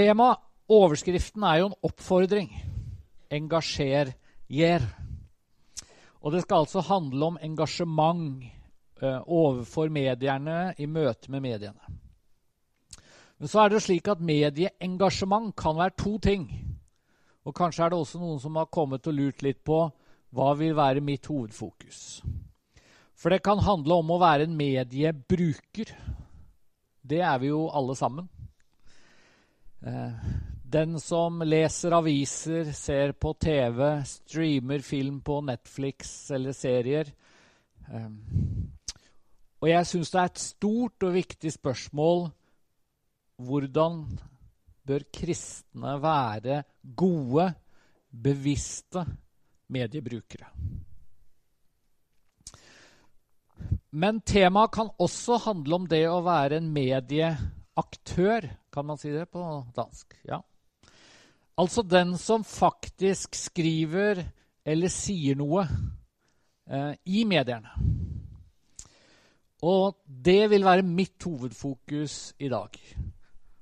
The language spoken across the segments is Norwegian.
Tema, overskriften, er jo en oppfordring. Engasjer gjer. Og det skal altså handle om engasjement eh, overfor medierne i møte med mediene. Men så er det slik at medieengasjement kan være to ting. Og kanskje er det også noen som har kommet og lurt litt på hva vil være mitt hovedfokus. For det kan handle om å være en mediebruker. Det er vi jo alle sammen. Eh, den som leser aviser, ser på TV, streamer film på Netflix eller serier. Eh, og jeg syns det er et stort og viktig spørsmål hvordan bør kristne være gode, bevisste mediebrukere? Men temaet kan også handle om det å være en medieaktør. Kan man si det på dansk? Ja. Altså den som faktisk skriver eller sier noe eh, i medierne. Og det vil være mitt hovedfokus i dag.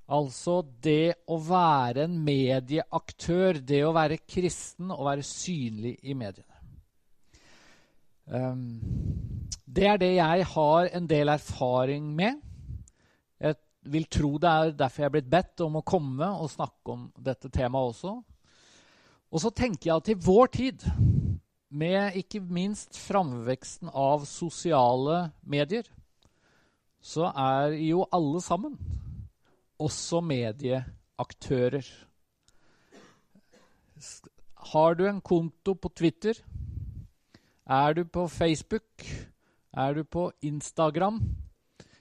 Altså det å være en medieaktør, det å være kristen og være synlig i mediene. Um, det er det jeg har en del erfaring med. Vil tro det er derfor jeg er blitt bedt om å komme og snakke om dette temaet også. Og så tenker jeg at i vår tid, med ikke minst framveksten av sosiale medier, så er jo alle sammen også medieaktører. Har du en konto på Twitter? Er du på Facebook? Er du på Instagram?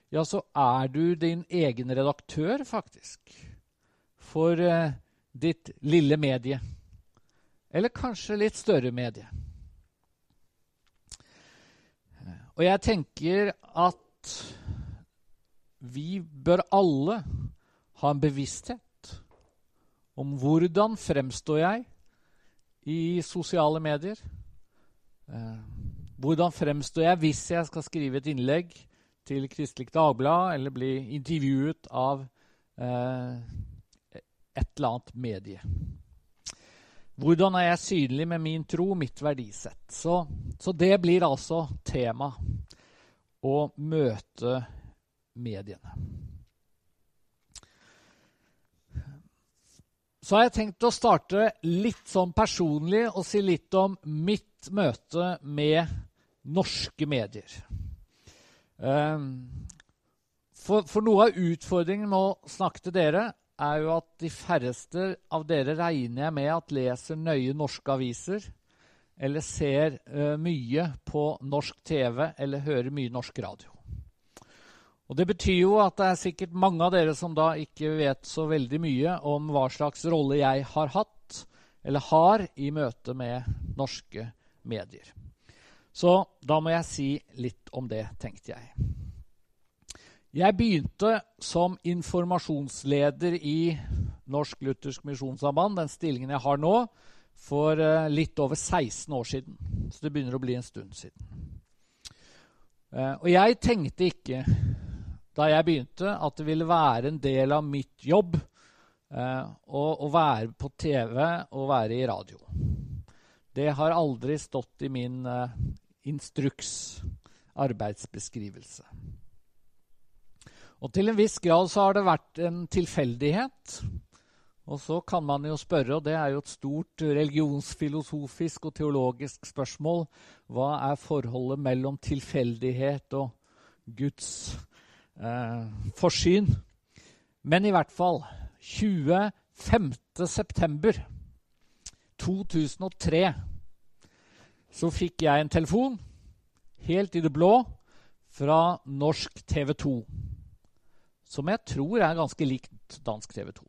Ja, så er du din egen redaktør, faktisk. For eh, ditt lille medie. Eller kanskje litt større medie. Og jeg tenker at vi bør alle ha en bevissthet om hvordan fremstår jeg i sosiale medier. Eh, hvordan fremstår jeg hvis jeg skal skrive et innlegg til Kristelig Dagblad eller bli intervjuet av eh, et eller annet medie? Hvordan er jeg synlig med min tro, mitt verdisett? Så, så det blir altså tema å møte mediene. Så har jeg tenkt å starte litt sånn personlig og si litt om mitt møte med norske medier. Ehm, for, for, noe av utfordringen med å snakke til dere er jo at de færreste av dere regner jeg med at leser nøye norske aviser, eller ser uh, mye på norsk TV eller hører mye norsk radio. Og Det betyr jo at det er sikkert mange av dere som da ikke vet så veldig mye om hva slags rolle jeg har hatt, eller har, i møte med norske medier. Så da må jeg si litt om det, tenkte jeg. Jeg begynte som informasjonsleder i Norsk Luthersk Misjonssamband, den stillingen jeg har nå, for eh, litt over 16 år siden. Så det begynner å bli en stund siden. Eh, og jeg tenkte ikke da jeg begynte, at det ville være en del av mitt jobb eh, å, være på TV og være i radio. Det har aldri stått i min instruks, arbeidsbeskrivelse. Og til en viss grad så har det vært en tilfeldighet. Og så kan man jo spørre, og det er jo et stort religionsfilosofisk og teologisk spørsmål, hva er forholdet mellom tilfeldighet og Guds eh, forsyn. Men i hvert fall 25. september 2003 så fikk jeg en telefon helt i det blå fra norsk TV 2. Som jeg tror er ganske likt dansk TV 2.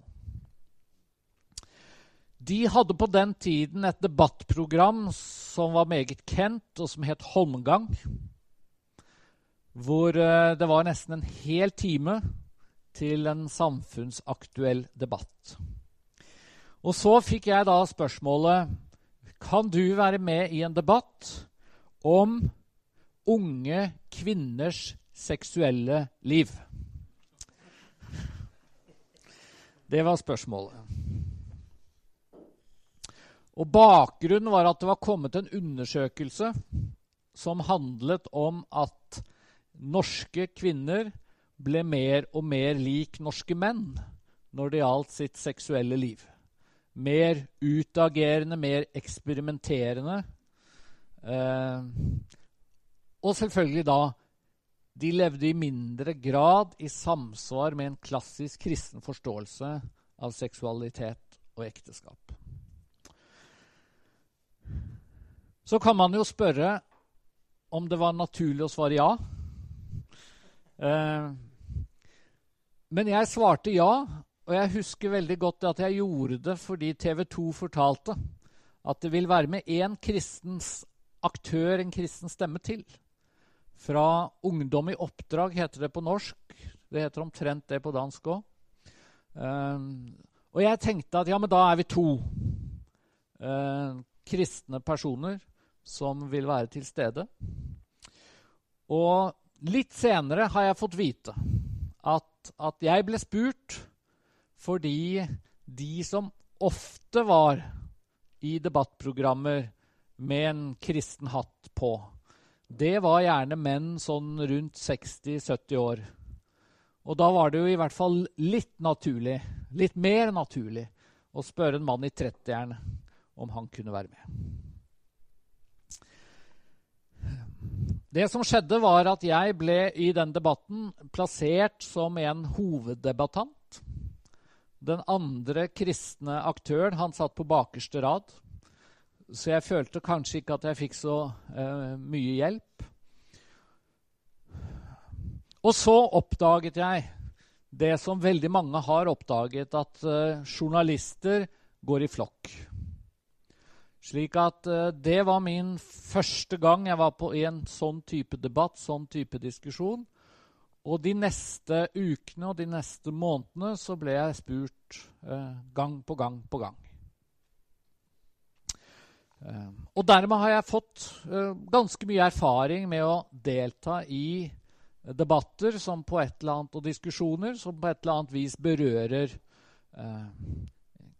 De hadde på den tiden et debattprogram som var meget kent, og som het Holmgang hvor eh, det var nesten en hel time til en samfunnsaktuell debatt. Og så fikk jeg da spørsmålet Kan du være med i en debatt om unge kvinners seksuelle liv? Det var spørsmålet. Og Bakgrunnen var at det var kommet en undersøkelse som handlet om at norske kvinner ble mer og mer lik norske menn når det gjaldt sitt seksuelle liv. Mer utagerende, mer eksperimenterende. Eh, og selvfølgelig da De levde i mindre grad i samsvar med en klassisk kristen forståelse av seksualitet og ekteskap. Så kan man jo spørre om det var naturlig å svare ja. Eh, men jeg svarte ja, og jeg husker veldig godt at jeg gjorde det fordi TV 2 fortalte at det vil være med én kristens aktør, en kristen stemme til. Fra Ungdom i oppdrag heter det på norsk. Det heter omtrent det på dansk òg. Um, eh, og jeg tenkte at ja, men da er vi to uh, kristne personer som vil være til stede. Og litt senere har jeg fått vite at, at jeg ble spurt fordi de som ofte var i debattprogrammer med en kristen hatt på, det var gjerne menn sånn rundt 60-70 år. Og da var det jo i hvert fall litt naturlig, litt mer naturlig, å spørre en mann i 30-eren om han kunne være med. Det som skjedde, var at jeg ble i den debatten plassert som en hoveddebattant. Den andre kristne aktøren han satt på bakerste rad. Så jeg følte kanskje ikke at jeg fikk så uh, mye hjelp. Og så oppdaget jeg det som veldig mange har oppdaget, at uh, journalister går i flokk. Slik at uh, det var min første gang jeg var på en sånn type debatt, sånn type diskusjon. Og de neste ukene og de neste månedene så ble jeg spurt uh, gang på gang på gang. Uh, og dermed har jeg fått ganske mye erfaring med å delta i debatter som på et eller annet, og diskusjoner som på et eller annet vis berører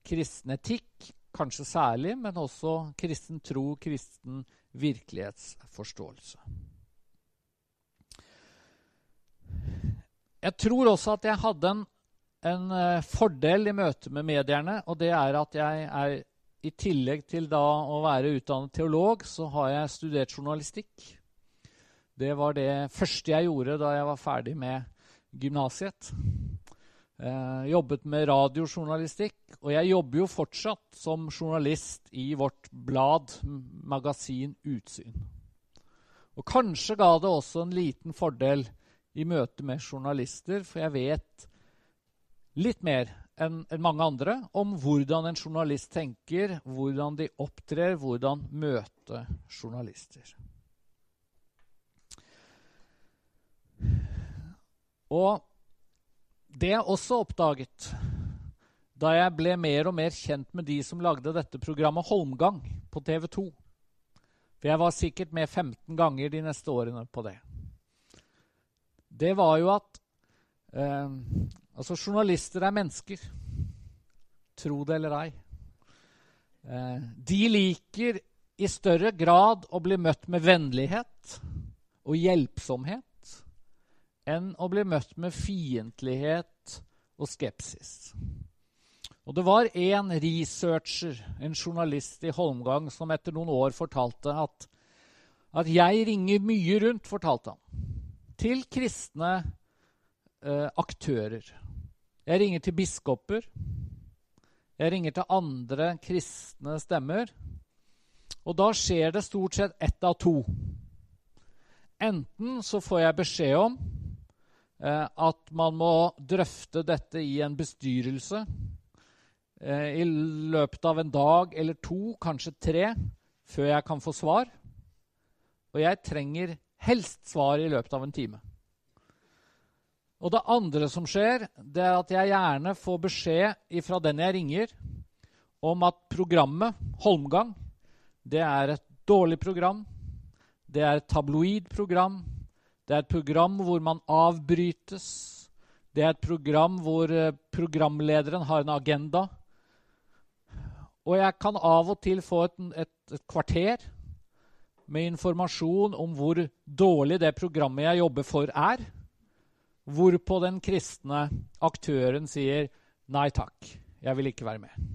kristen etikk kanskje særlig, men også kristen tro, kristen virkelighetsforståelse. Jeg tror også at jeg hadde en, en uh, fordel i møte med medierne, og det er at jeg er i tillegg til da å være utdannet teolog, så har jeg studert journalistikk. Det var det første jeg gjorde da jeg var ferdig med gymnasiet. Eh, jobbet med radiojournalistikk, og jeg jobber jo fortsatt som journalist i vårt blad, magasin Utsyn. Og kanskje ga det også en liten fordel i møte med journalister, for jeg vet litt mer enn en mange andre om hvordan en journalist tenker, hvordan de opptrer, hvordan møte journalister. Og det jeg også oppdaget da jeg ble mer og mer kjent med de som lagde dette programmet Holmgang på TV 2 For jeg var sikkert med 15 ganger de neste årene på det. Det var jo at eh, Altså, journalister er mennesker. Tro det eller ei. Eh, de liker i større grad å bli møtt med vennlighet og hjelpsomhet enn å bli møtt med fiendtlighet og skepsis. Og Det var en researcher, en journalist i Holmgang, som etter noen år fortalte at, at jeg ringer mye rundt, fortalte han, til kristne eh, aktører. Jeg ringer til biskoper. Jeg ringer til andre kristne stemmer. Og da skjer det stort sett ett av to. Enten så får jeg beskjed om Eh, at man må drøfte dette i en bestyrelse eh, i løpet av en dag eller to, kanskje tre, før jeg kan få svar. Og jeg trenger helst svar i løpet av en time. Og det andre som skjer, det er at jeg gjerne får beskjed fra den jeg ringer, om at programmet, Holmgang, det er et dårlig program. Det er et tabloid program. Det er et program hvor man avbrytes. Det er et program hvor eh, programlederen har en agenda. Og jeg kan av og til få et, et, et kvarter med informasjon om hvor dårlig det programmet jeg jobber for, er. Hvorpå den kristne aktøren sier nei takk, jeg vil ikke være med.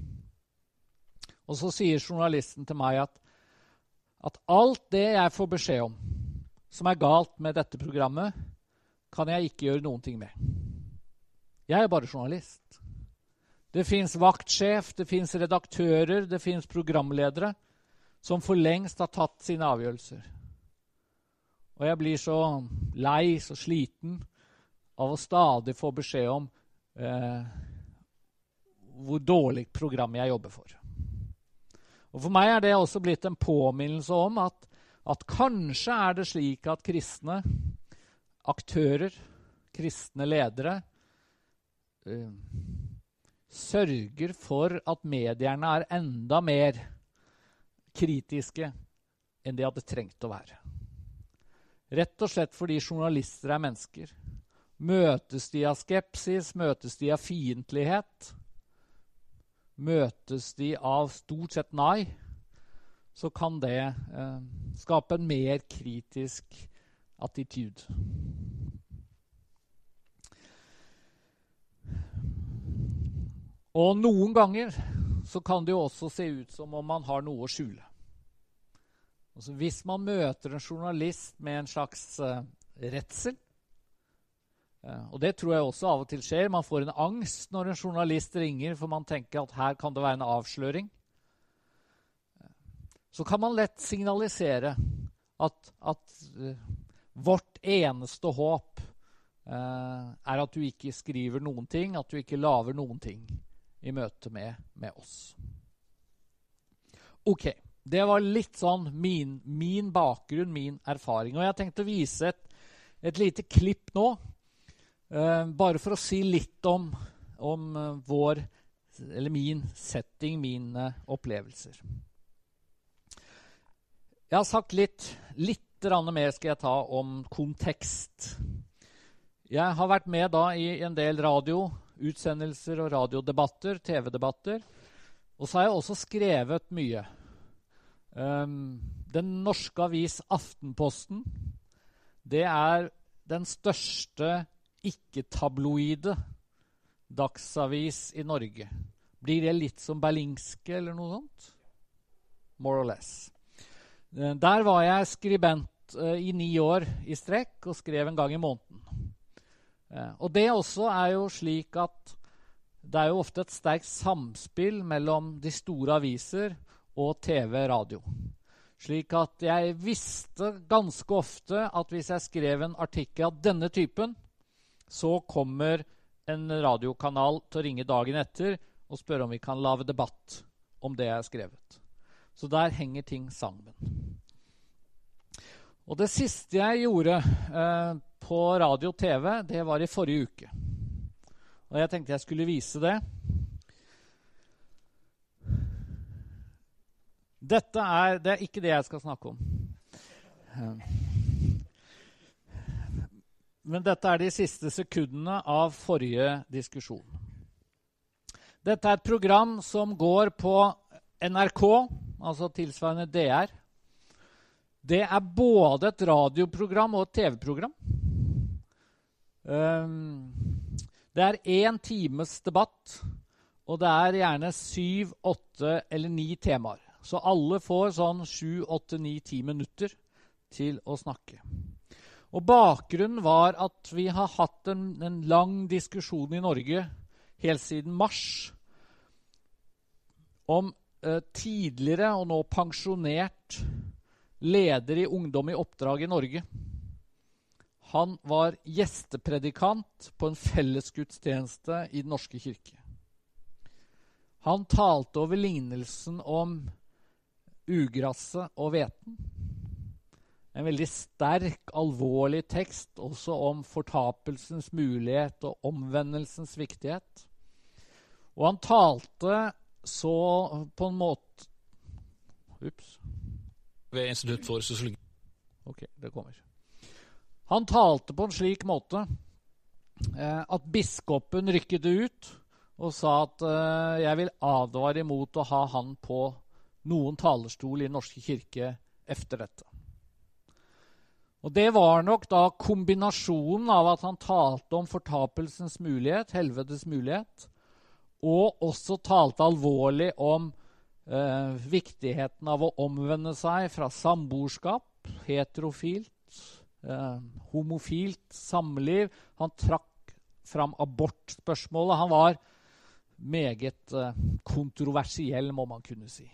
Og så sier journalisten til meg at, at alt det jeg får beskjed om som er galt med dette programmet, kan jeg ikke gjøre noen ting med. Jeg er bare journalist. Det fins vaktsjef, det fins redaktører, det fins programledere som for lengst har tatt sine avgjørelser. Og jeg blir så lei, så sliten av å stadig få beskjed om eh, hvor dårlig program jeg jobber for. Og For meg er det også blitt en påminnelse om at, at kanskje er det slik at kristne aktører, kristne ledere, eh, sørger for at medierne er enda mer kritiske enn de hadde trengt å være. Rett og slett fordi journalister er mennesker. Møtes de av skepsis, møtes de av fiendtlighet, møtes de av stort sett nei, så kan det eh, skape en mer kritisk attitude. Og noen ganger så kan det jo også se ut som om man har noe å skjule. Altså hvis man møter en journalist med en slags eh, redsel, og det tror jeg også av og til skjer, man får en angst når en journalist ringer, for man tenker at her kan det være en avsløring, så kan man lett signalisere at, at uh, vårt eneste håp er at du ikke skriver noen ting, at du ikke lager noen ting i møte med, med oss. Ok, det var litt sånn min, min, bakgrunn, min erfaring. Og jeg har tenkt å vise et, et lite klipp nå, bare for å si litt om, om uh, vår min setting, mine opplevelser. Jeg har sagt litt, litt mer skal jeg ta om kontekst. Jeg har vært med da i en del radioutsendelser og radiodebatter, TV-debatter. Og så har jeg også skrevet mye. Um, den norske avis Aftenposten det er den største ikke-tabloide dagsavis i Norge. Blir det litt som Berlingske eller noe sånt? More or less. Eh, der var jeg skribent uh, i ni år i strekk og skrev en gang i måneden. Eh, og det også er jo slik at det er jo ofte et sterkt samspill mellom de store aviser og TV radio. Slik at jeg visste ganske ofte at hvis jeg skrev en artikkel av denne typen, så kommer en radiokanal til å ringe dagen etter og spørre om vi kan lage debatt om det jeg har skrevet. Så der henger ting sammen. Og det siste jeg gjorde eh, på radio og TV, det var i forrige uke. Og jeg tenkte jeg skulle vise det. Dette er, det er ikke det jeg skal snakke om. Men dette er de siste sekundene av forrige diskusjon. Dette er et program som går på NRK, altså tilsvarende DR. Det er både et radioprogram og et TV-program. Um, det er én times debatt, og det er gjerne syv, åtte eller ni temaer. Så alle får sånn sju, åtte, ni, ti minutter til å snakke. Og Bakgrunnen var at vi har hatt en, en lang diskusjon i Norge helt siden mars om eh, tidligere og nå pensjonert leder i Ungdom i oppdrag i Norge han var gjestepredikant på en fellesgudstjeneste i Den norske kirke. Han talte over lignelsen om ugresset og hveten. En veldig sterk, alvorlig tekst også om fortapelsens mulighet og omvendelsens viktighet. Og han talte så på en måte Ups. Ved Institutt for sosiologi. Ok, det kommer. Han talte på en slik måte eh, at biskopen rykket ut og sa at eh, jeg vil advare imot å ha han på noen talerstol i Den norske kirke etter dette. Og Det var nok da kombinasjonen av at han talte om fortapelsens mulighet, helvetes mulighet, og også talte alvorlig om eh, viktigheten av å omvende seg fra samboerskap, heterofilt, eh, homofilt samliv. Han trakk fram abortspørsmålet. Han var meget eh, kontroversiell, må man kunne si.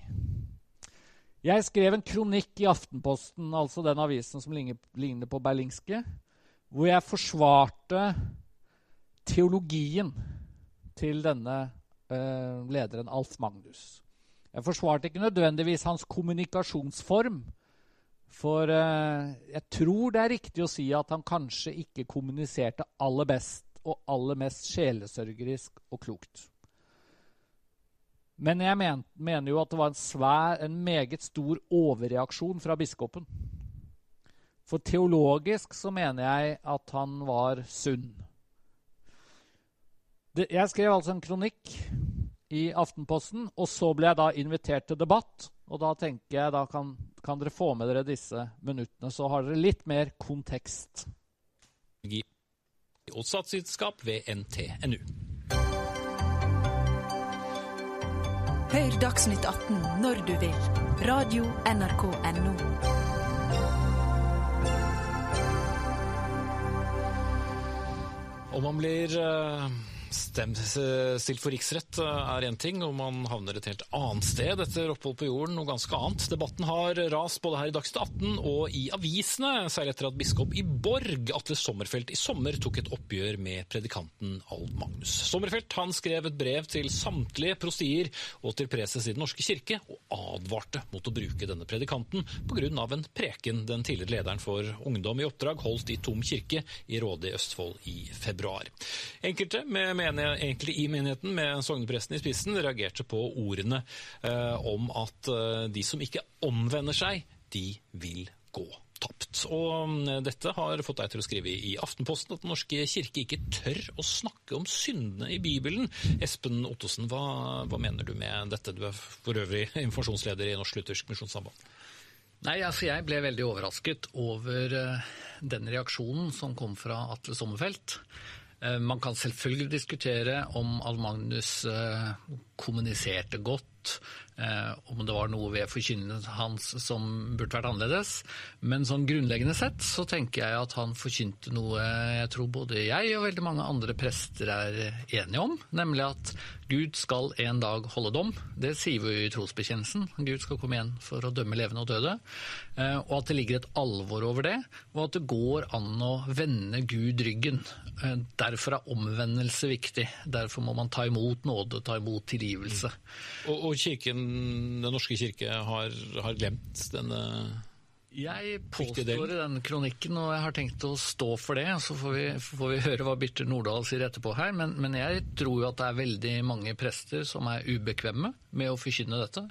Jeg skrev en kronikk i Aftenposten, altså den avisen som ligner, på Berlingske, hvor jeg forsvarte teologien til denne eh, lederen, Alf Magnus. Jeg forsvarte ikke nødvendigvis hans kommunikasjonsform. For eh, jeg tror det er riktig å si at han kanskje ikke kommuniserte aller best og aller mest sjelesørgerisk og klokt. Men jeg men, mener jo at det var en, svær, en meget stor overreaksjon fra biskopen. For teologisk så mener jeg at han var sunn. Det, jeg skrev altså en kronikk i Aftenposten, og så ble jeg da invitert til debatt. Og da tenker jeg da kan, kan dere få med dere disse minuttene, så har dere litt mer kontekst. Og ved NTNU. Hør Dagsnytt 18 når du vil. Radio NRK Radio.nrk.no. Om man blir uh stemt stilt for riksrett eh, er én ting, og man havner et helt annet sted etter opphold på jorden, noe ganske annet. Debatten har rast både her i Dagsnytt 18 og i avisene, særlig etter at biskop i Borg, Atle Sommerfelt, i sommer tok et oppgjør med predikanten Alv Magnus. Sommerfelt han skrev et brev til samtlige prostier og til preses i Den norske kirke, og advarte mot å bruke denne predikanten pga. en preken den tidligere lederen for Ungdom i oppdrag holdt i Tom kirke i Råde i Østfold i februar. Enkelte med egentlig i menigheten, med sognepresten i spissen, reagerte på ordene eh, om at eh, de som ikke omvender seg, de vil gå tapt. Og mm, dette har fått deg til å skrive i Aftenposten at Den norske kirke ikke tør å snakke om syndene i Bibelen. Espen Ottosen, hva, hva mener du med dette? Du er for øvrig informasjonsleder i Norsk Luthersk Misjonssamband. Nei, altså Jeg ble veldig overrasket over uh, den reaksjonen som kom fra Atle Sommerfelt. Eh, man kan selvfølgelig diskutere om Al-Magnus eh, kommuniserte godt, om det var noe ved forkynnelsen hans som burde vært annerledes. Men sånn grunnleggende sett så tenker jeg at han forkynte noe jeg tror både jeg og veldig mange andre prester er enige om, nemlig at Gud skal en dag holde dom. Det sier vi i trosbekjennelsen. Gud skal komme igjen for å dømme levende og døde. Eh, og at det ligger et alvor over det, og at det går an å vende Gud ryggen. Eh, derfor er omvendelse viktig. Derfor må man ta imot nåde, ta imot tilgivelse. Mm. Og, og kirken, Den norske kirke har, har glemt denne jeg påstår i den kronikken, og jeg har tenkt å stå for det. Så får vi, får vi høre hva Birte Nordahl sier etterpå her. Men, men, jeg tror jo at det er veldig mange prester som er ubekvemme med å forkynne dette.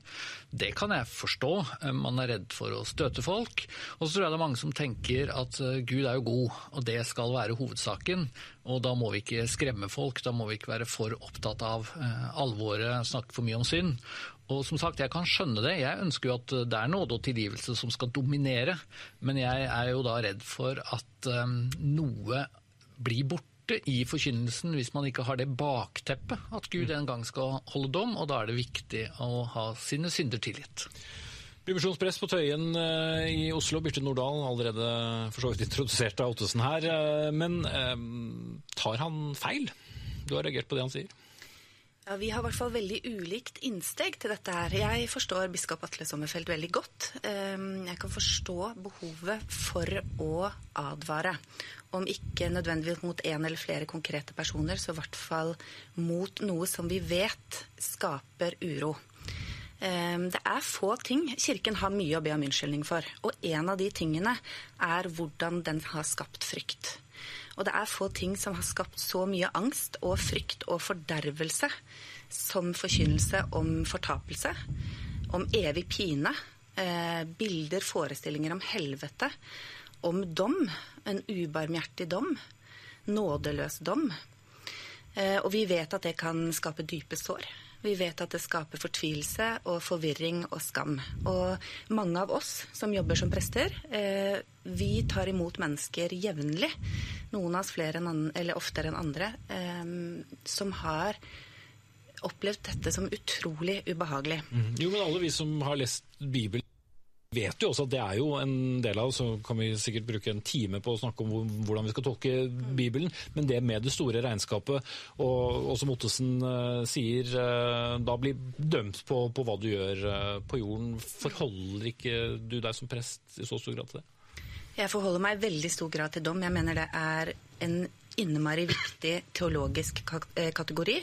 Det kan jeg forstå. Man er redd for å støte folk. Og så tror jeg det er mange som tenker at eh, Gud er jo god, og det skal være hovedsaken. Og da må vi ikke skremme folk, da må vi ikke være for opptatt av eh, alvoret, snakke for mye om synd. Og som sagt, jeg kan skjønne det. Jeg ønsker jo at det er nåde og tilgivelse som skal dominere. Men jeg er jo da redd for at um, noe blir borte i forkynnelsen hvis man ikke har det bakteppet at Gud en gang skal holde dom, og da er det viktig å ha sine synder tilgitt. Divisjonspress på Tøyen uh, i Oslo. Birte Nordahl, allerede for så vidt introdusert av Ottesen her. Men tar han feil? Du har reagert på det han sier? Ja, Vi har i hvert fall veldig ulikt innsteg til dette her. Jeg forstår biskop Atle Sommerfeld veldig godt. Ehm, jeg kan forstå behovet for å advare. Om ikke nødvendigvis mot én eller flere konkrete personer, så i hvert fall mot noe som vi vet skaper uro. Ehm, det er få ting Kirken har mye å be om unnskyldning for. Og en av de tingene er hvordan den har skapt frykt. Og det er få ting som har skapt så mye angst og frykt og fordervelse som forkynnelse om fortapelse, om evig pine, eh, bilder, forestillinger om helvete, om dom, en ubarmhjertig dom. nådeløs dom. Eh, og vi vet at det kan skape dype sår. Vi vet at det skaper fortvilelse og forvirring og skam. Og mange av oss som jobber som prester, eh, vi tar imot mennesker jevnlig. Noen av oss flere enn eller oftere enn andre, eh, som har opplevd dette som utrolig ubehagelig. Mm. Jo, men alle vi som har lest Bibelen vet jo også at det er jo en del av så kan vi sikkert bruke en time på å snakke om hvordan vi skal tolke Bibelen, men det med det store regnskapet, og, og som Ottesen uh, sier, uh, da blir dømt på, på hva du gjør uh, på jorden. Forholder ikke du deg som prest i så stor grad til det? Jeg forholder meg i veldig stor grad til dom. Jeg mener det er en innmari viktig teologisk kategori.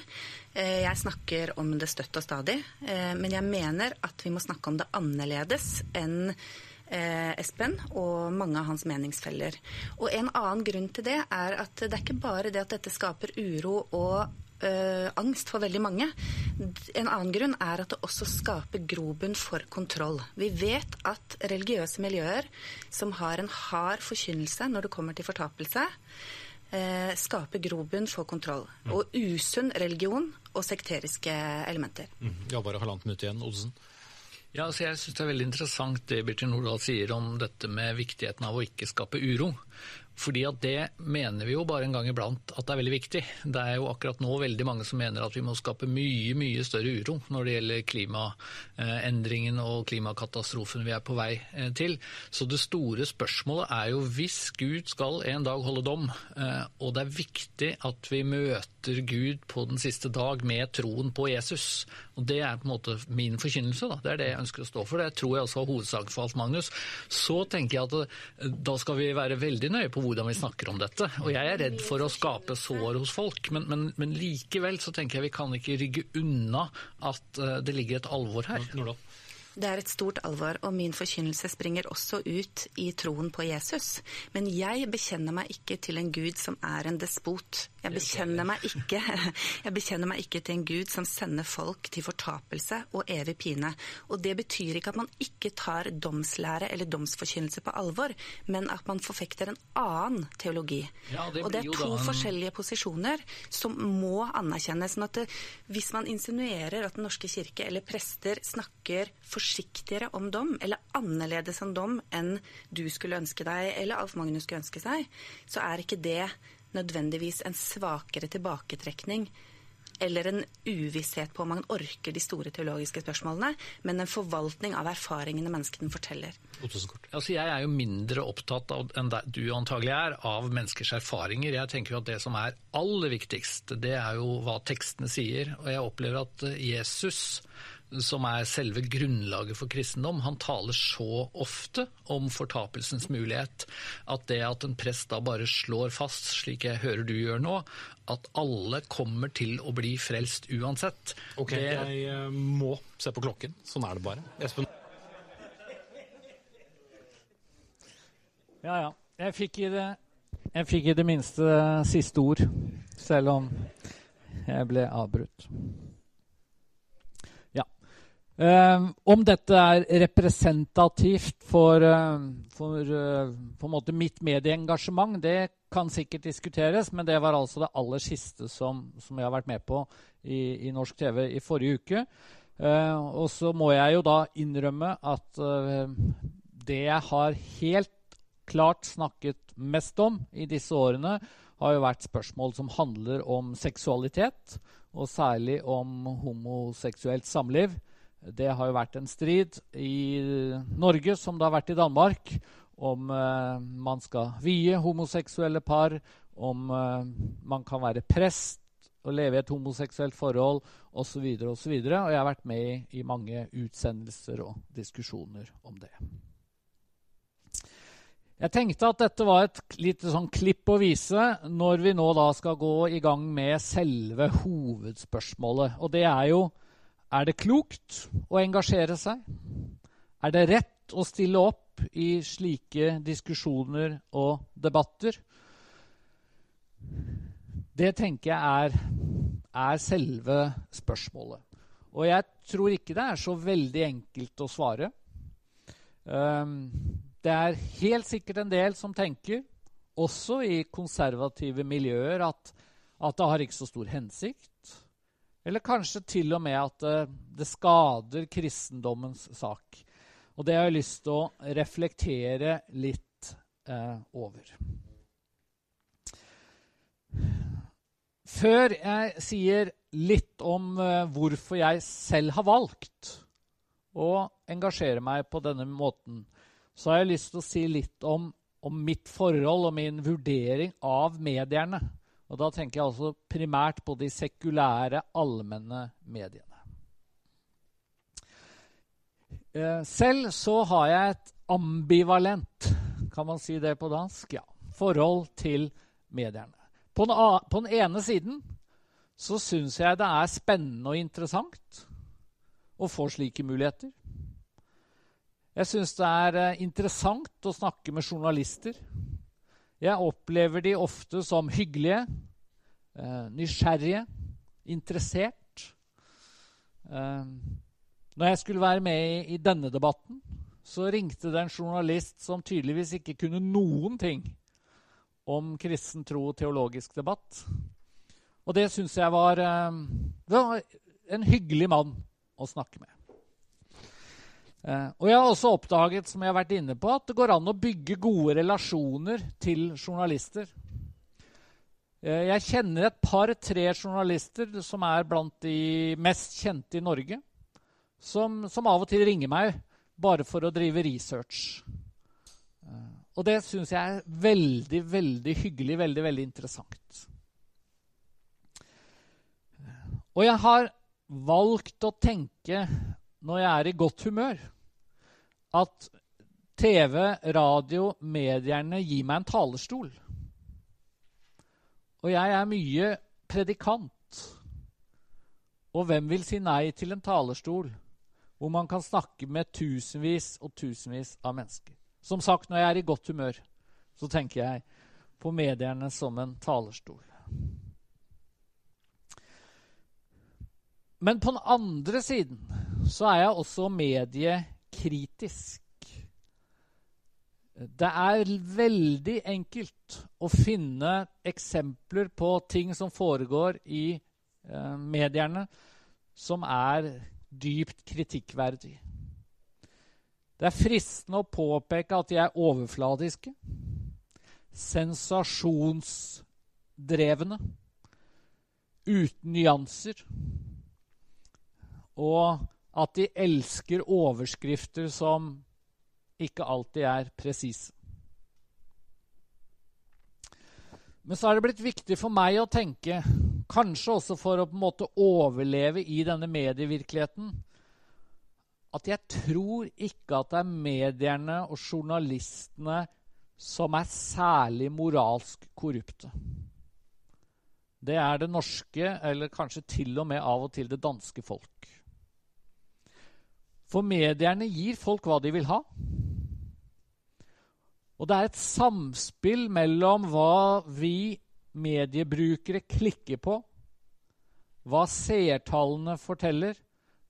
Eh, jeg snakker om det støtt og stadig, eh, men jeg mener at vi må snakke om det annerledes enn eh, Espen og mange av hans meningsfeller. Og en annen grunn til det er at det er ikke bare det at dette skaper uro og Uh, angst for veldig mange. En annen grunn er at det også skaper grobunn for kontroll. Vi vet at religiøse miljøer som har en hard forkynnelse når det kommer til fortapelse, skaper grobunn for kontroll. Mm. Og usunn religion og sekteriske elementer. Mm. Ja, bare halvannet minutt igjen, Odsen. Ja, altså jeg synes Det er veldig interessant det Birtin Nordahl sier om dette med viktigheten av å ikke skape uro. Fordi at det mener vi jo bare en gang iblant at det er veldig viktig. Det er jo akkurat nå veldig mange som mener at vi må skape mye mye større uro når det gjelder klimaendringen og klimakatastrofen vi er på vei eh, til. Så det store spørsmålet er jo hvis Gud skal en dag holde dom, eh, og det er viktig at vi møter Gud på den siste dag med troen på Jesus, og det er på en måte min forkynnelse, da. det er det jeg ønsker å stå for, det tror jeg også var hovedsaken for Alf Magnus, så tenker jeg at eh, da skal vi være veldig nøye på hvordan vi snakker om dette. Og jeg er redd for å skape sår hos folk, men, men, men likevel så tenker jeg vi kan ikke rygge unna at uh, det ligger et alvor her. Det er et stort alvor, og min forkynnelse springer også ut i troen på Jesus. Men jeg bekjenner meg ikke til en gud som er en despot. Jeg bekjenner meg ikke, jeg bekjenner meg ikke til en gud som sender folk til fortapelse og evig pine. Og det betyr ikke at man ikke tar domslære eller domsforkynnelse på alvor, men at man forfekter en annen teologi. Ja, det og det er to en... forskjellige posisjoner som må anerkjennes. sånn at det, Hvis man insinuerer at Den norske kirke eller prester snakker for forsiktigere om dom, eller annerledes om dom enn du skulle ønske deg, eller Alf Magnus skulle ønske seg, så er ikke det nødvendigvis en svakere tilbaketrekning eller en uvisshet på om man orker de store teologiske spørsmålene, men en forvaltning av erfaringene menneskene forteller. Altså, jeg er jo mindre opptatt av, enn du antagelig er, av menneskers erfaringer. Jeg tenker jo at det som er aller viktigst, det er jo hva tekstene sier. Og jeg opplever at Jesus som er selve grunnlaget for kristendom, han taler så ofte om fortapelsens mulighet at det at en prest da bare slår fast, slik jeg hører du gjør nå, at alle kommer til å bli frelst uansett Ok, det... jeg eh, må se på klokken. Sånn er det bare. Espen? Ja, ja. Jeg fikk i det, jeg fikk i det minste siste ord, selv om jeg ble avbrutt. Uh, om dette er representativt for, uh, for uh, mitt medieengasjement, det kan sikkert diskuteres, men det var altså det aller siste som, som jeg har vært med på i, i norsk TV i forrige uke. og så må jeg jo da innrømme at det jeg har helt klart snakket mest om i disse årene, har jo vært spørsmål som handler om seksualitet, og særlig om homoseksuelt samliv. Det har jo vært en strid i Norge, som det har vært i Danmark, om eh, man skal vie homoseksuelle par, om eh, man kan være prest og leve i et homoseksuelt forhold osv. Og, Og, og jeg har vært med i, i mange utsendelser og diskusjoner om det. Jeg tenkte at dette var et lite sånn klipp å vise når vi nå da skal gå i gang med selve hovedspørsmålet. Og det er jo er det klokt å engasjere seg? Er det rett å stille opp i slike diskusjoner og debatter? Det tenker jeg er, er selve spørsmålet. Og jeg tror ikke det er så veldig enkelt å svare. Um, det er helt sikkert en del som tenker også i konservative miljøer, at, at det har ikke så stor hensikt. Eller kanskje til og med at det, det skader kristendommens sak. Og det har jeg lyst til å reflektere litt eh, over. Før jeg sier litt om eh, hvorfor jeg selv har valgt å engasjere meg på denne måten, så har jeg lyst til å si litt om, om mitt forhold og min vurdering av medierne. Og da tenker jeg altså primært på de sekulære, allmenne mediene. Uh, selv så har jeg et ambivalent, kan man si det på dansk, ja, forhold til medierne. På den, ene siden så syns jeg det er spennende og interessant å få slike muligheter. Jeg syns det er eh, interessant å snakke med journalister. Jeg opplever de ofte som hyggelige, eh, nysgjerrige, interessert. Eh, når jeg skulle være med i denne debatten, så ringte det en journalist som tydeligvis ikke kunne noen ting om kristen tro og teologisk debatt. Og det syns jeg var, Det var, en hyggelig mann å snakke med. Eh, og jeg har også oppdaget som jeg har vært inne på, at det går an å bygge gode relasjoner til journalister. Eh, jeg kjenner et par-tre journalister som er blant de mest kjente i Norge, som, som av og til ringer meg bare for å drive research. Og det syns jeg er veldig, veldig hyggelig, veldig, veldig interessant. Og jeg har valgt å tenke, når jeg er i godt humør, at TV, radio, medierne gir meg en talerstol. Og jeg er mye predikant. Og hvem vil si nei til en talerstol hvor man kan snakke med tusenvis og tusenvis av mennesker? Som sagt, når jeg er i godt humør, så tenker jeg på medierne som en talerstol. Men på den andre siden så er jeg også mediekritisk. Det er veldig enkelt å finne eksempler på ting som foregår i eh, medierne, som er dypt kritikkverdig. Det er fristende å påpeke at de er overfladiske, sensasjonsdrevne, uten nyanser, og at de elsker overskrifter som ikke alltid er presise. Men så er det blitt viktig for meg å tenke, kanskje også for å på en måte overleve i denne medievirkeligheten, at jeg tror ikke at det er medierne og journalistene som er særlig moralsk korrupte. Det er det norske, eller kanskje til og med av og til det danske folk. For medierne gir folk hva de vil ha. Og det er et samspill mellom hva vi mediebrukere klikker på, hva seertallene forteller,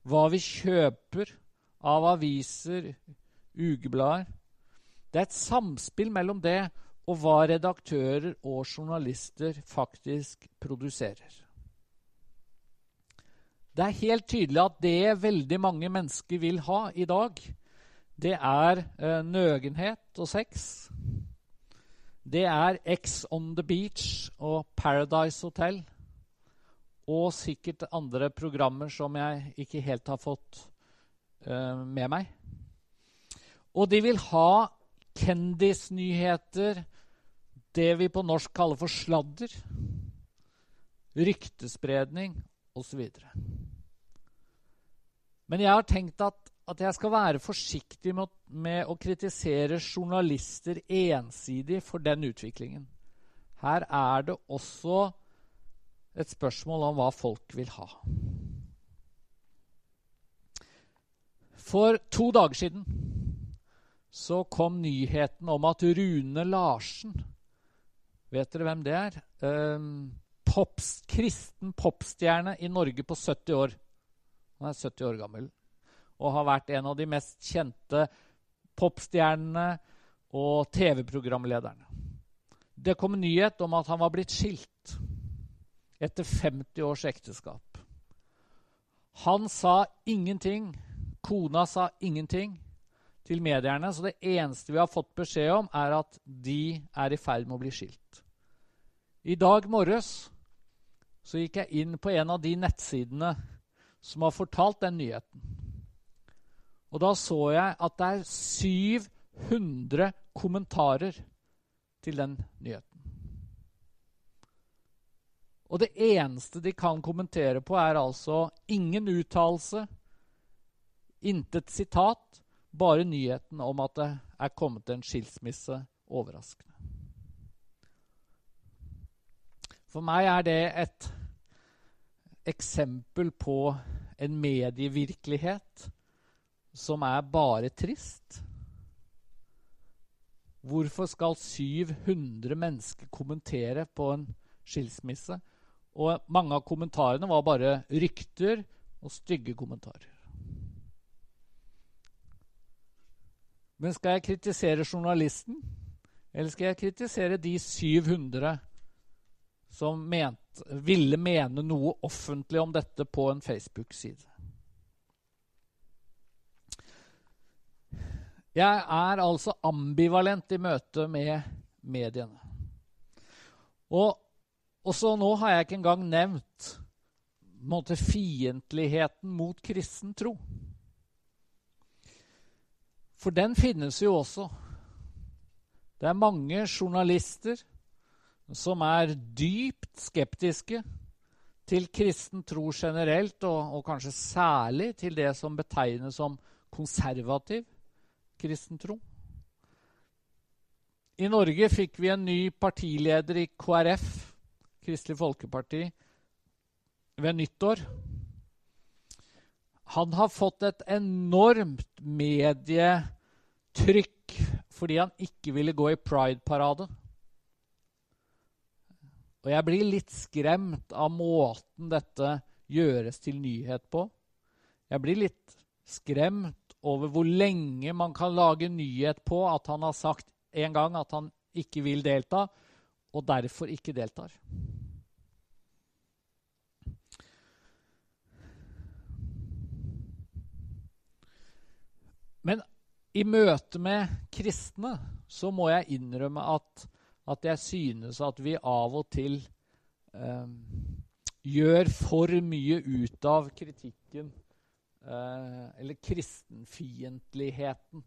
hva vi kjøper, av aviser, ukeblader. Det er et samspill mellom det og hva redaktører og journalister faktisk produserer. Det er helt tydelig at det veldig mange mennesker vil ha i dag, det er eh, nøgenhet og sex. Det er X on the Beach og Paradise Hotel. Og sikkert andre programmer som jeg ikke helt har fått eh, med meg. Og de vil ha kendisnyheter, det vi på norsk kaller for sladder. Ryktespredning osv. Men jeg har tenkt at, at, jeg skal være forsiktig med, med å kritisere journalister ensidig for den utviklingen. Her er det også et spørsmål om hva folk vil ha. For to dager siden så kom nyheten om at Rune Larsen Vet dere hvem det er? Eh, pops, kristen popstjerne i Norge på 70 år. Han er 70 år gammel og har vært en av de mest kjente popstjernene og TV-programlederne. Det kom nyhet om at han var blitt skilt etter 50 års ekteskap. Han sa ingenting. Kona sa ingenting til medierne. Så det eneste vi har fått beskjed om, er at de er i ferd med å bli skilt. I dag morges så gikk jeg inn på en av de nettsidene som har fortalt den nyheten. Og da så jeg at det er 700 kommentarer til den nyheten. Og det eneste de kan kommentere på, er altså ingen uttalelse, intet sitat, bare nyheten om at det er kommet en skilsmisse overraskende. For meg er det et eksempel på en medievirkelighet som er bare trist. Hvorfor skal 700 mennesker kommentere på en skilsmisse? Og mange av kommentarene var bare rykter og stygge kommentarer. Men skal jeg kritisere journalisten, eller skal jeg kritisere de 700 som ment, ville mene noe offentlig om dette på en Facebook-side? Jeg er altså ambivalent i møte med mediene. Og også nå har jeg ikke engang nevnt måte, fiendtligheten mot kristen tro. For den finnes jo også. Det er mange journalister som er dypt skeptiske til kristen tro generelt, og, og kanskje særlig til det som betegnes som konservativ kristen tro. I Norge fikk vi en ny partileder i KrF, Kristelig Folkeparti, ved nyttår. Han har fått et enormt medietrykk fordi han ikke ville gå i Pride-parade. Og jeg blir litt skremt av måten dette gjøres til nyhet på. Jeg blir litt skremt over hvor lenge man kan lage nyhet på at han har sagt en gang at han ikke vil delta, og derfor ikke deltar. Men i møte med kristne så må jeg innrømme at, at jeg synes at vi av og til eh, gjør for mye ut av kritikken eh, eller kristenfiendtligheten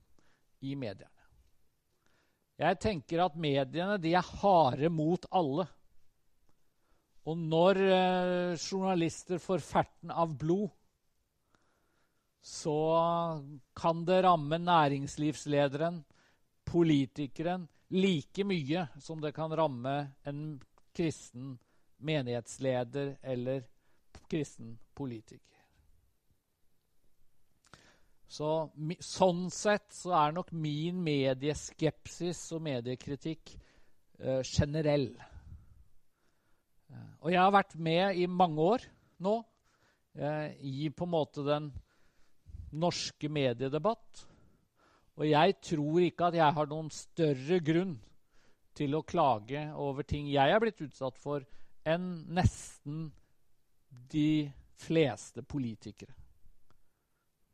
i mediene. Jeg tenker at mediene de er harde mot alle. Og når eh, journalister får ferten av blod, så kan det ramme næringslivslederen, politikeren, like mye som det kan ramme en kristen menighetsleder eller kristen politiker. Så, sånn sett så er nok min medieskepsis og mediekritikk eh, generell. Eh, og jeg har vært med i mange år nå eh, i på en måte den norske mediedebatt. Og jeg tror ikke at jeg har noen større grunn til å klage over ting jeg er blitt utsatt for, enn nesten de fleste politikere.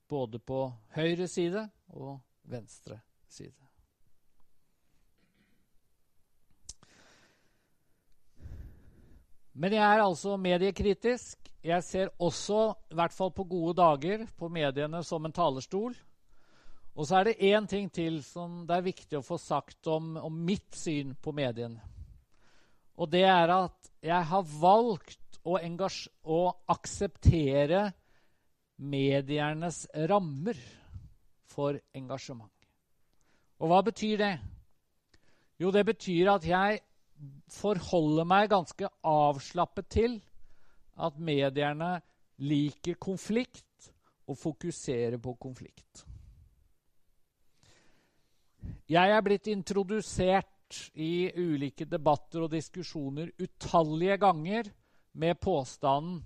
Både på høyre side og venstre side. Men jeg er altså mediekritisk. Jeg ser også, i hvert fall på gode dager, på mediene som en talerstol. Og så er det én ting til som det er viktig å få sagt om, om mitt syn på mediene. Og det er at jeg har valgt å, å akseptere mediernes rammer for engasjement. Og hva betyr det? Jo, det betyr at jeg forholder meg ganske avslappet til at medierne liker konflikt og fokuserer på konflikt. Jeg er blitt introdusert i ulike debatter og diskusjoner utallige ganger med påstanden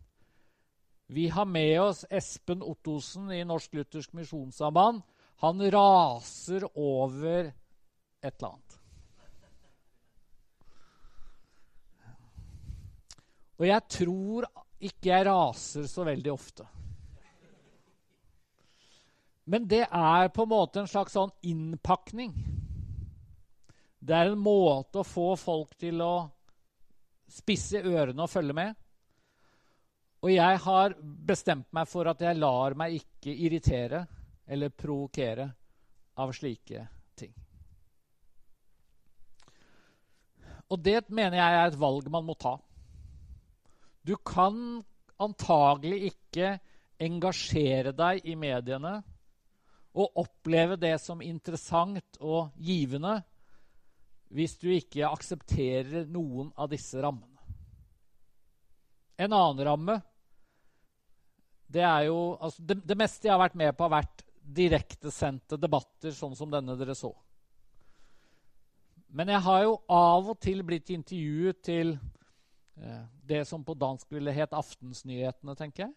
Vi har med oss Espen Ottosen i Norsk Luthersk Misjonssamband. Han raser over et eller annet. Og jeg tror ikke jeg raser så veldig ofte. Men det er på en måte en slags sånn innpakning. Det er en måte å få folk til å spisse ørene og følge med. Og jeg har bestemt meg for at jeg lar meg ikke irritere eller provokere av slike ting. Og det mener jeg er et valg man må ta. Du kan antagelig ikke engasjere deg i mediene og oppleve det som interessant og givende hvis du ikke aksepterer noen av disse rammene. En annen ramme det er jo altså det, det, meste jeg har vært med på, har vært direktesendte debatter, sånn som denne dere så. Men jeg har jo av og til blitt intervjuet til eh, det som på dansk ville het Aftensnyhetene, tenker jeg.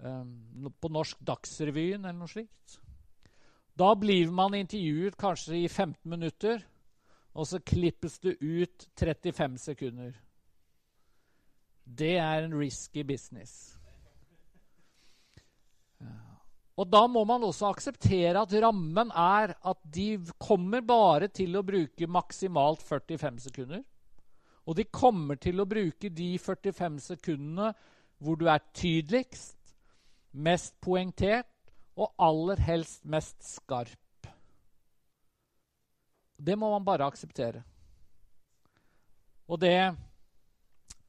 Um, på norsk Dagsrevyen eller noe slikt. Da blir man intervjuet kanskje i 15 minutter, og så klippes det ut 35 sekunder. Det er en risky business. Og da må man også akseptere at rammen er at de kommer bare til å bruke maksimalt 45 sekunder. Og de kommer til å bruke de 45 sekundene hvor du er tydeligst, mest poengtert og aller helst mest skarp. Det må man bare akseptere. Og det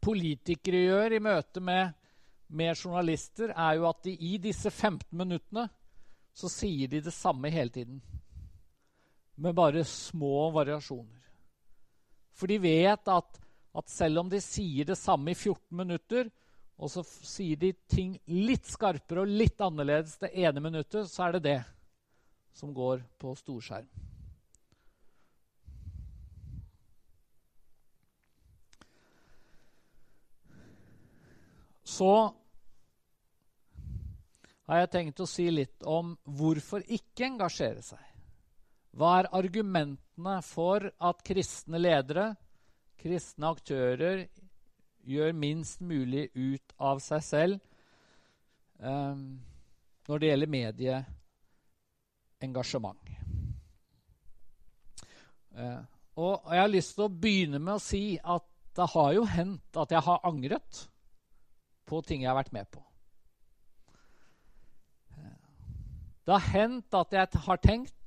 politikere gjør i møte med med journalister, er jo at de i disse 15 minuttene så sier de det samme hele tiden. Med bare små variasjoner. For de vet at, at selv om de sier det samme i 14 minutter, og så sier de ting litt skarpere og litt annerledes det ene minuttet, så er det det som går på storskjerm. Så har jeg tenkt å si litt om hvorfor ikke engasjere seg. Hva er argumentene for at kristne ledere, kristne aktører, gjør minst mulig ut av seg selv um, når det gjelder medieengasjement? Uh, og jeg har lyst til å begynne med å si at det har jo hendt at jeg har angret på ting jeg har vært med på. Det har hendt at jeg har tenkt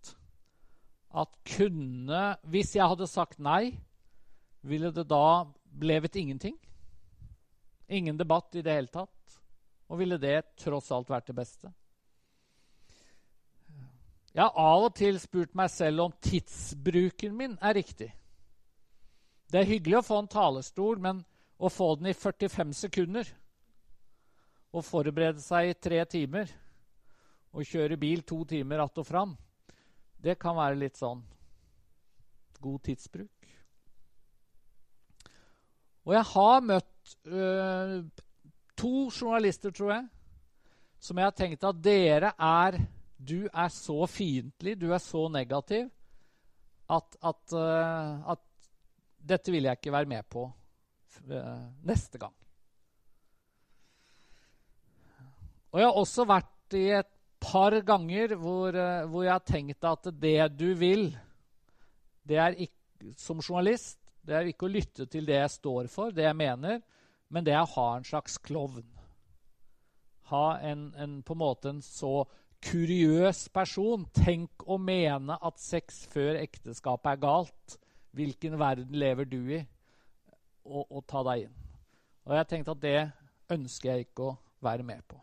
at kunne Hvis jeg hadde sagt nei, ville det da blevet ingenting? Ingen debatt i det hele tatt? Og ville det tross alt vært det beste? Jeg har av og til spurt meg selv om tidsbruken min er riktig. Det er hyggelig å få en talerstol, men å få den i 45 sekunder og forberede seg i tre timer og kjøre bil to timer att og fram, det kan være litt sånn god tidsbruk. Og jeg har møtt øh, to journalister, tror jeg, som jeg har tenkt at dere er Du er så fiendtlig, du er så negativ, at, at, uh, at dette vil jeg ikke være med på uh, neste gang. Og jeg har også vært i et par ganger hvor, hvor, jeg har tenkt at det du vil, det er ikke, som journalist, det er ikke å lytte til det jeg står for, det jeg mener, men det er å ha en slags klovn. Ha en, en, på en måte en så kuriøs person. Tenk å mene at sex før ekteskapet er galt. Hvilken verden lever du i? Og, og ta deg inn. Og jeg tenkte at det ønsker jeg ikke å være med på.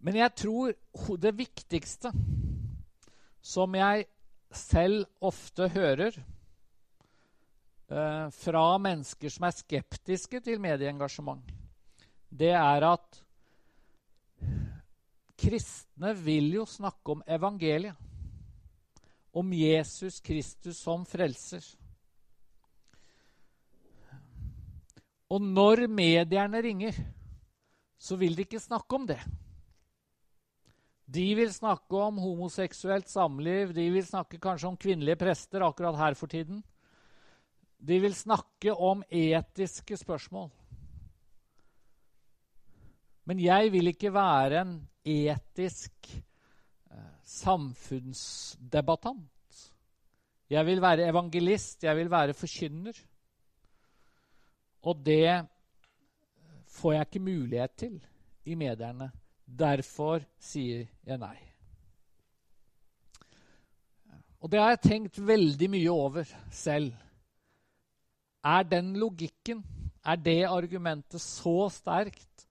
Men jeg tror det viktigste som jeg selv ofte hører eh, fra mennesker som er skeptiske til medieengasjement, det er at kristne vil jo snakke om evangeliet. Om Jesus Kristus som frelser. Og når medierne ringer, så vil de ikke snakke om det. De vil snakke om homoseksuelt samliv, de vil snakke kanskje om kvinnelige prester akkurat her for tiden. De vil snakke om etiske spørsmål. Men jeg vil ikke være en etisk eh, samfunnsdebattant. Jeg vil være evangelist, jeg vil være forkynner. Og det får jeg ikke mulighet til i mediene. Derfor sier jeg nei. Og det har jeg tenkt veldig mye over selv. Er den logikken, er det argumentet så sterkt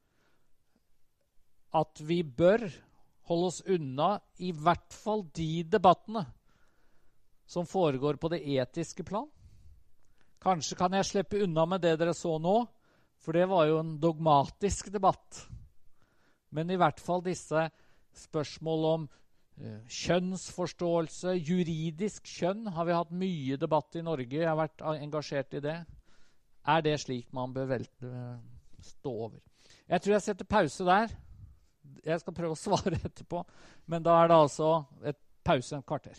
at vi bør holde oss unna i hvert fall de debattene som foregår på det etiske plan? Kanskje kan jeg slippe unna med det dere så nå, for det var jo en dogmatisk debatt. Men i hvert fall disse spørsmål om uh, kjønnsforståelse, juridisk kjønn, har vi hatt mye debatt i Norge. Jeg har vært engasjert i det. Er det slik man bør velte, uh, stå over? Jeg tror jeg setter pause der. Jeg skal prøve å svare etterpå, men da er det altså et pause en kvarter.